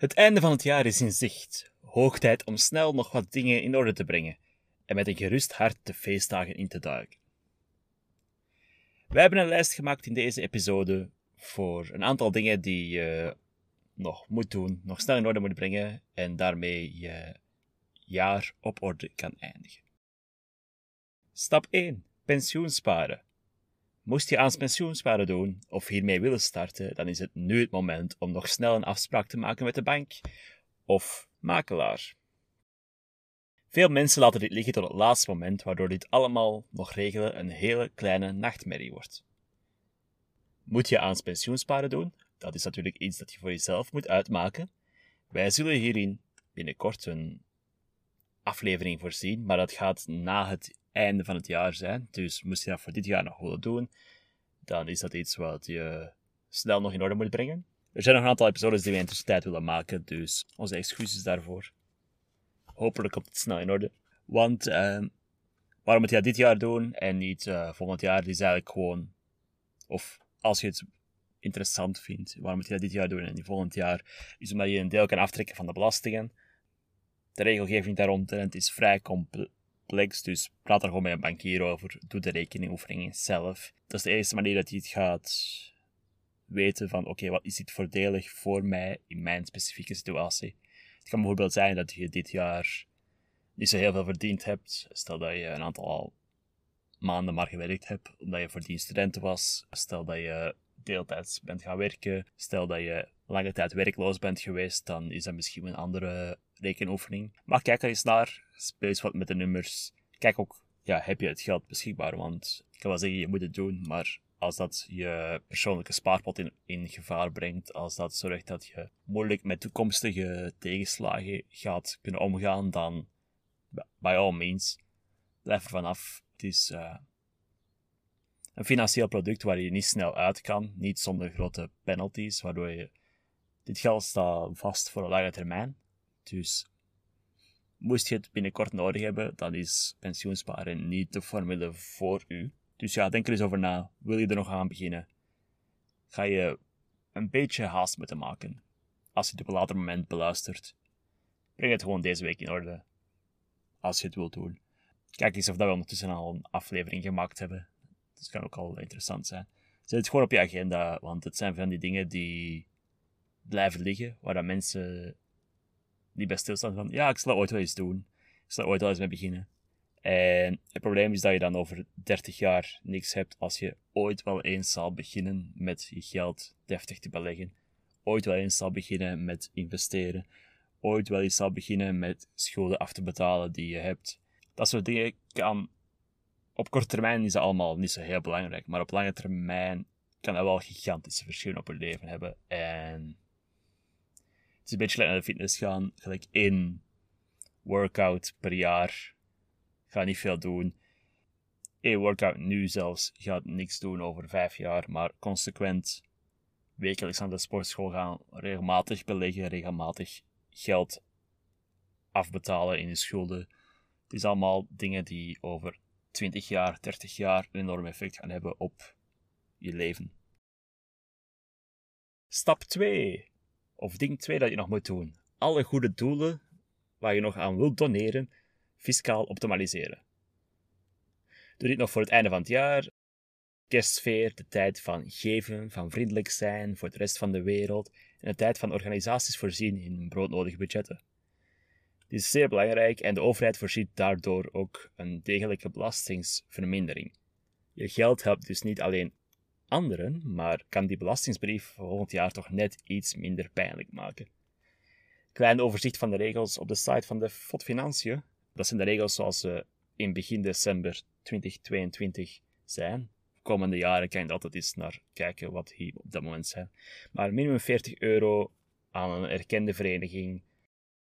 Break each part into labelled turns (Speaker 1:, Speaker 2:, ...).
Speaker 1: Het einde van het jaar is in zicht. Hoog tijd om snel nog wat dingen in orde te brengen en met een gerust hart de feestdagen in te duiken. Wij hebben een lijst gemaakt in deze episode voor een aantal dingen die je nog moet doen, nog snel in orde moet brengen en daarmee je jaar op orde kan eindigen. Stap 1. Pensioen sparen. Moest je aan pensioensparen doen of hiermee willen starten, dan is het nu het moment om nog snel een afspraak te maken met de bank of makelaar. Veel mensen laten dit liggen tot het laatste moment, waardoor dit allemaal nog regelen een hele kleine nachtmerrie wordt. Moet je aan pensioensparen doen? Dat is natuurlijk iets dat je voor jezelf moet uitmaken. Wij zullen hierin binnenkort een aflevering voorzien, maar dat gaat na het einde van het jaar zijn. Dus moest je dat voor dit jaar nog willen doen, dan is dat iets wat je snel nog in orde moet brengen. Er zijn nog een aantal episodes die we in de tussentijd willen maken, dus onze excuses daarvoor. Hopelijk komt het snel in orde. Want uh, waarom moet je dat dit jaar doen en niet uh, volgend jaar? is eigenlijk gewoon, of als je het interessant vindt, waarom moet je dat dit jaar doen en niet volgend jaar? Is omdat je een deel kan aftrekken van de belastingen. De regelgeving daaromtrent is vrij complex dus praat er gewoon met een bankier over. Doe de rekeningoefeningen zelf. Dat is de eerste manier dat je het gaat weten van oké, wat is dit voordelig voor mij in mijn specifieke situatie. Het kan bijvoorbeeld zijn dat je dit jaar niet zo heel veel verdiend hebt. Stel dat je een aantal maanden maar gewerkt hebt omdat je voordien studenten was. Stel dat je deeltijds bent gaan werken. Stel dat je lange tijd werkloos bent geweest, dan is dat misschien een andere rekenoefening. Maar kijk er eens naar, speel eens wat met de nummers. Kijk ook, ja, heb je het geld beschikbaar? Want ik kan wel zeggen, je moet het doen, maar als dat je persoonlijke spaarpot in, in gevaar brengt, als dat zorgt dat je moeilijk met toekomstige tegenslagen gaat kunnen omgaan, dan by all means, blijf er vanaf. Het is uh, een financieel product waar je niet snel uit kan, niet zonder grote penalties, waardoor je dit geld staat vast voor een lange termijn. Dus moest je het binnenkort nodig hebben, dan is pensioensparen niet de formule voor u. Dus ja, denk er eens over na. Wil je er nog aan beginnen? Ga je een beetje haast moeten maken. Als je het op een later moment beluistert. Breng het gewoon deze week in orde. Als je het wilt doen. Kijk eens of dat we ondertussen al een aflevering gemaakt hebben. Dat kan ook al interessant zijn. Zet het gewoon op je agenda, want het zijn van die dingen die blijven liggen, waar dat mensen niet bij stilstaan van, ja, ik zal ooit wel eens doen. Ik zal ooit wel eens mee beginnen. En het probleem is dat je dan over 30 jaar niks hebt als je ooit wel eens zal beginnen met je geld deftig te beleggen. Ooit wel eens zal beginnen met investeren. Ooit wel eens zal beginnen met schulden af te betalen die je hebt. Dat soort dingen kan... Op korte termijn is dat allemaal niet zo heel belangrijk. Maar op lange termijn kan dat wel gigantische verschillen op je leven hebben. En is een beetje naar de fitness gaan. Gelijk één workout per jaar. Ga niet veel doen. Eén workout nu zelfs gaat niks doen over vijf jaar. Maar consequent wekelijks naar de sportschool gaan. Regelmatig beleggen. Regelmatig geld afbetalen in je schulden. Het is allemaal dingen die over 20 jaar, 30 jaar een enorm effect gaan hebben op je leven. Stap 2. Of ding 2 dat je nog moet doen. Alle goede doelen waar je nog aan wilt doneren, fiscaal optimaliseren. Doe dit nog voor het einde van het jaar. Kerstsfeer, de tijd van geven, van vriendelijk zijn voor de rest van de wereld en de tijd van organisaties voorzien in broodnodige budgetten. Dit is zeer belangrijk en de overheid voorziet daardoor ook een degelijke belastingsvermindering. Je geld helpt dus niet alleen anderen, maar kan die belastingsbrief volgend jaar toch net iets minder pijnlijk maken. Klein overzicht van de regels op de site van de FOD Financiën. Dat zijn de regels zoals ze in begin december 2022 zijn. Komende jaren kan je altijd eens naar kijken wat hier op dat moment zijn. Maar minimum 40 euro aan een erkende vereniging.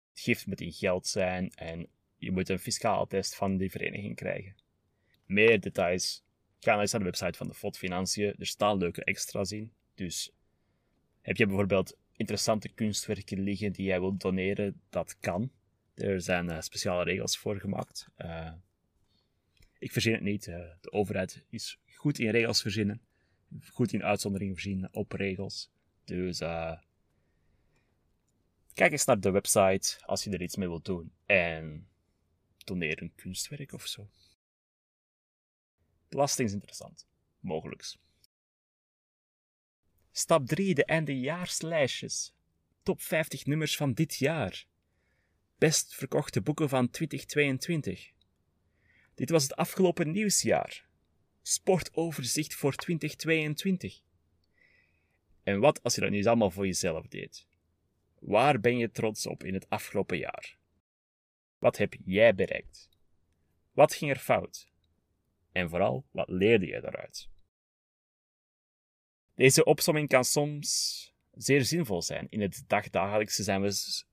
Speaker 1: Het gift moet in geld zijn en je moet een fiscaal test van die vereniging krijgen. Meer details, ga eens naar de website van de FOD Financiën. Er staan leuke extra's in. Dus heb je bijvoorbeeld interessante kunstwerken liggen die jij wilt doneren, dat kan. Er zijn uh, speciale regels voor gemaakt. Uh, ik verzin het niet. Uh, de overheid is goed in regels verzinnen. Goed in uitzonderingen voorzien op regels. Dus kijk eens naar de website als je er iets mee wilt doen. En doneer een kunstwerk of zo. Belasting interessant. Mogelijks. Stap 3. De eindejaarslijstjes. Top 50 nummers van dit jaar. Best verkochte boeken van 2022. Dit was het afgelopen nieuwsjaar. Sportoverzicht voor 2022. En wat als je dat nu eens allemaal voor jezelf deed? Waar ben je trots op in het afgelopen jaar? Wat heb jij bereikt? Wat ging er fout? En vooral, wat leerde je daaruit? Deze opsomming kan soms zeer zinvol zijn. In het dagdagelijkse zijn we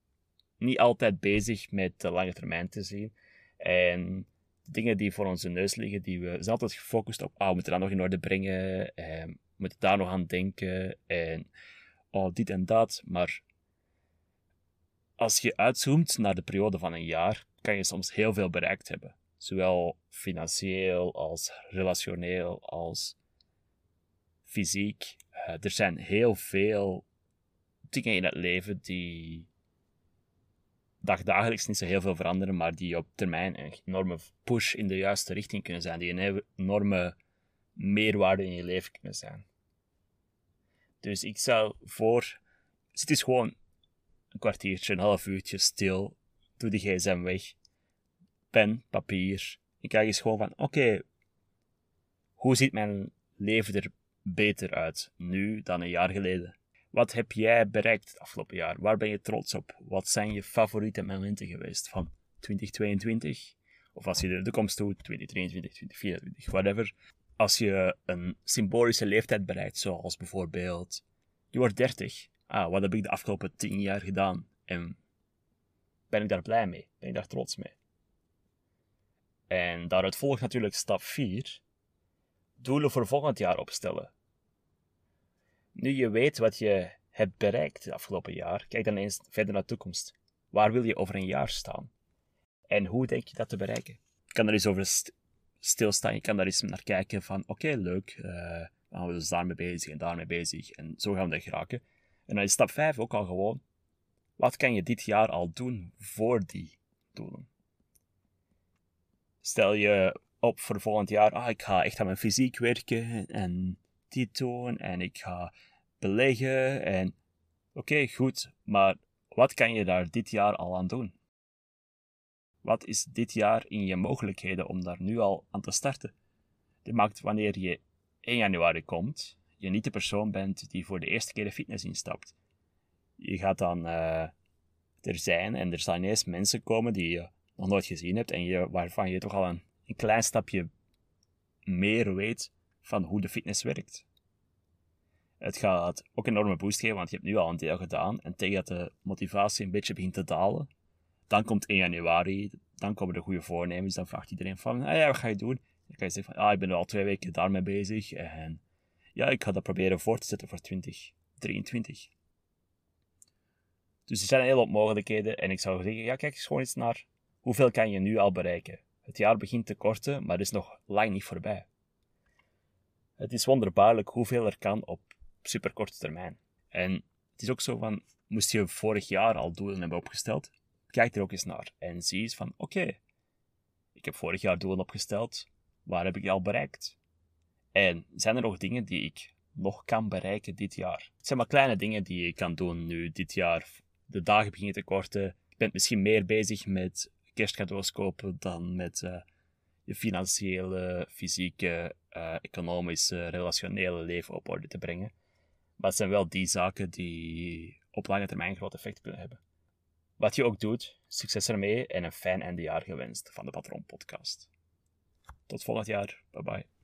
Speaker 1: niet altijd bezig met de lange termijn te zien. En dingen die voor onze neus liggen, die we zijn altijd gefocust op, oh, we moeten dat nog in orde brengen, en we moeten daar nog aan denken, en oh, dit en dat. Maar als je uitzoomt naar de periode van een jaar, kan je soms heel veel bereikt hebben. Zowel financieel als relationeel als fysiek. Uh, er zijn heel veel dingen in het leven die dagdagelijks niet zo heel veel veranderen, maar die op termijn een enorme push in de juiste richting kunnen zijn, die een enorme meerwaarde in je leven kunnen zijn. Dus ik zou voor, zit eens gewoon een kwartiertje, een half uurtje stil, doe die gsm weg, pen, papier, ik kijk eens gewoon van, oké, hoe ziet mijn leven er beter uit nu dan een jaar geleden? Wat heb jij bereikt het afgelopen jaar? Waar ben je trots op? Wat zijn je favoriete momenten geweest van 2022? Of als je de toekomst doet, 2023, 2024, whatever. Als je een symbolische leeftijd bereikt, zoals bijvoorbeeld, je wordt 30. Ah, wat heb ik de afgelopen 10 jaar gedaan? En ben ik daar blij mee? Ben ik daar trots mee? En daaruit volgt natuurlijk stap 4. Doelen voor volgend jaar opstellen. Nu je weet wat je hebt bereikt het afgelopen jaar, kijk dan eens verder naar de toekomst. Waar wil je over een jaar staan? En hoe denk je dat te bereiken? Je kan er eens over stilstaan, je kan daar eens naar kijken van, oké, leuk, uh, gaan we dus daarmee bezig en daarmee bezig en zo gaan we er geraken. En dan is stap 5 ook al gewoon, wat kan je dit jaar al doen voor die doelen? Stel je op voor volgend jaar, ah, ik ga echt aan mijn fysiek werken en dit doen en ik ga beleggen en oké, goed, maar wat kan je daar dit jaar al aan doen? Wat is dit jaar in je mogelijkheden om daar nu al aan te starten? Dit maakt wanneer je 1 januari komt, je niet de persoon bent die voor de eerste keer de fitness instapt. Je gaat dan uh, er zijn en er zijn ineens mensen komen die je nog nooit gezien hebt en je, waarvan je toch al een, een klein stapje meer weet van hoe de fitness werkt. Het gaat ook een enorme boost geven, want je hebt nu al een deel gedaan. En tegen dat de motivatie een beetje begint te dalen, dan komt 1 januari, dan komen de goede voornemens. Dan vraagt iedereen van, ah ja, wat ga je doen? Dan kan je zeggen ah, ik ben al twee weken daarmee bezig. En ja, ik ga dat proberen voor te zetten voor 2023. Dus er zijn een hele hoop mogelijkheden. En ik zou zeggen, ja, kijk eens gewoon eens naar hoeveel kan je nu al bereiken. Het jaar begint te korten, maar is nog lang niet voorbij. Het is wonderbaarlijk hoeveel er kan op superkorte termijn. En het is ook zo van, moest je vorig jaar al doelen hebben opgesteld, kijk er ook eens naar en zie eens van, oké, ik heb vorig jaar doelen opgesteld, waar heb ik al bereikt? En zijn er nog dingen die ik nog kan bereiken dit jaar? Het zijn maar kleine dingen die je kan doen nu dit jaar. De dagen beginnen te korten. Je bent misschien meer bezig met kerstcadeaus kopen dan met uh, je financiële, fysieke, uh, economische, relationele leven op orde te brengen. Maar het zijn wel die zaken die op lange termijn groot effect kunnen hebben. Wat je ook doet, succes ermee en een fijn eindejaar gewenst van de Patron Podcast. Tot volgend jaar. Bye bye.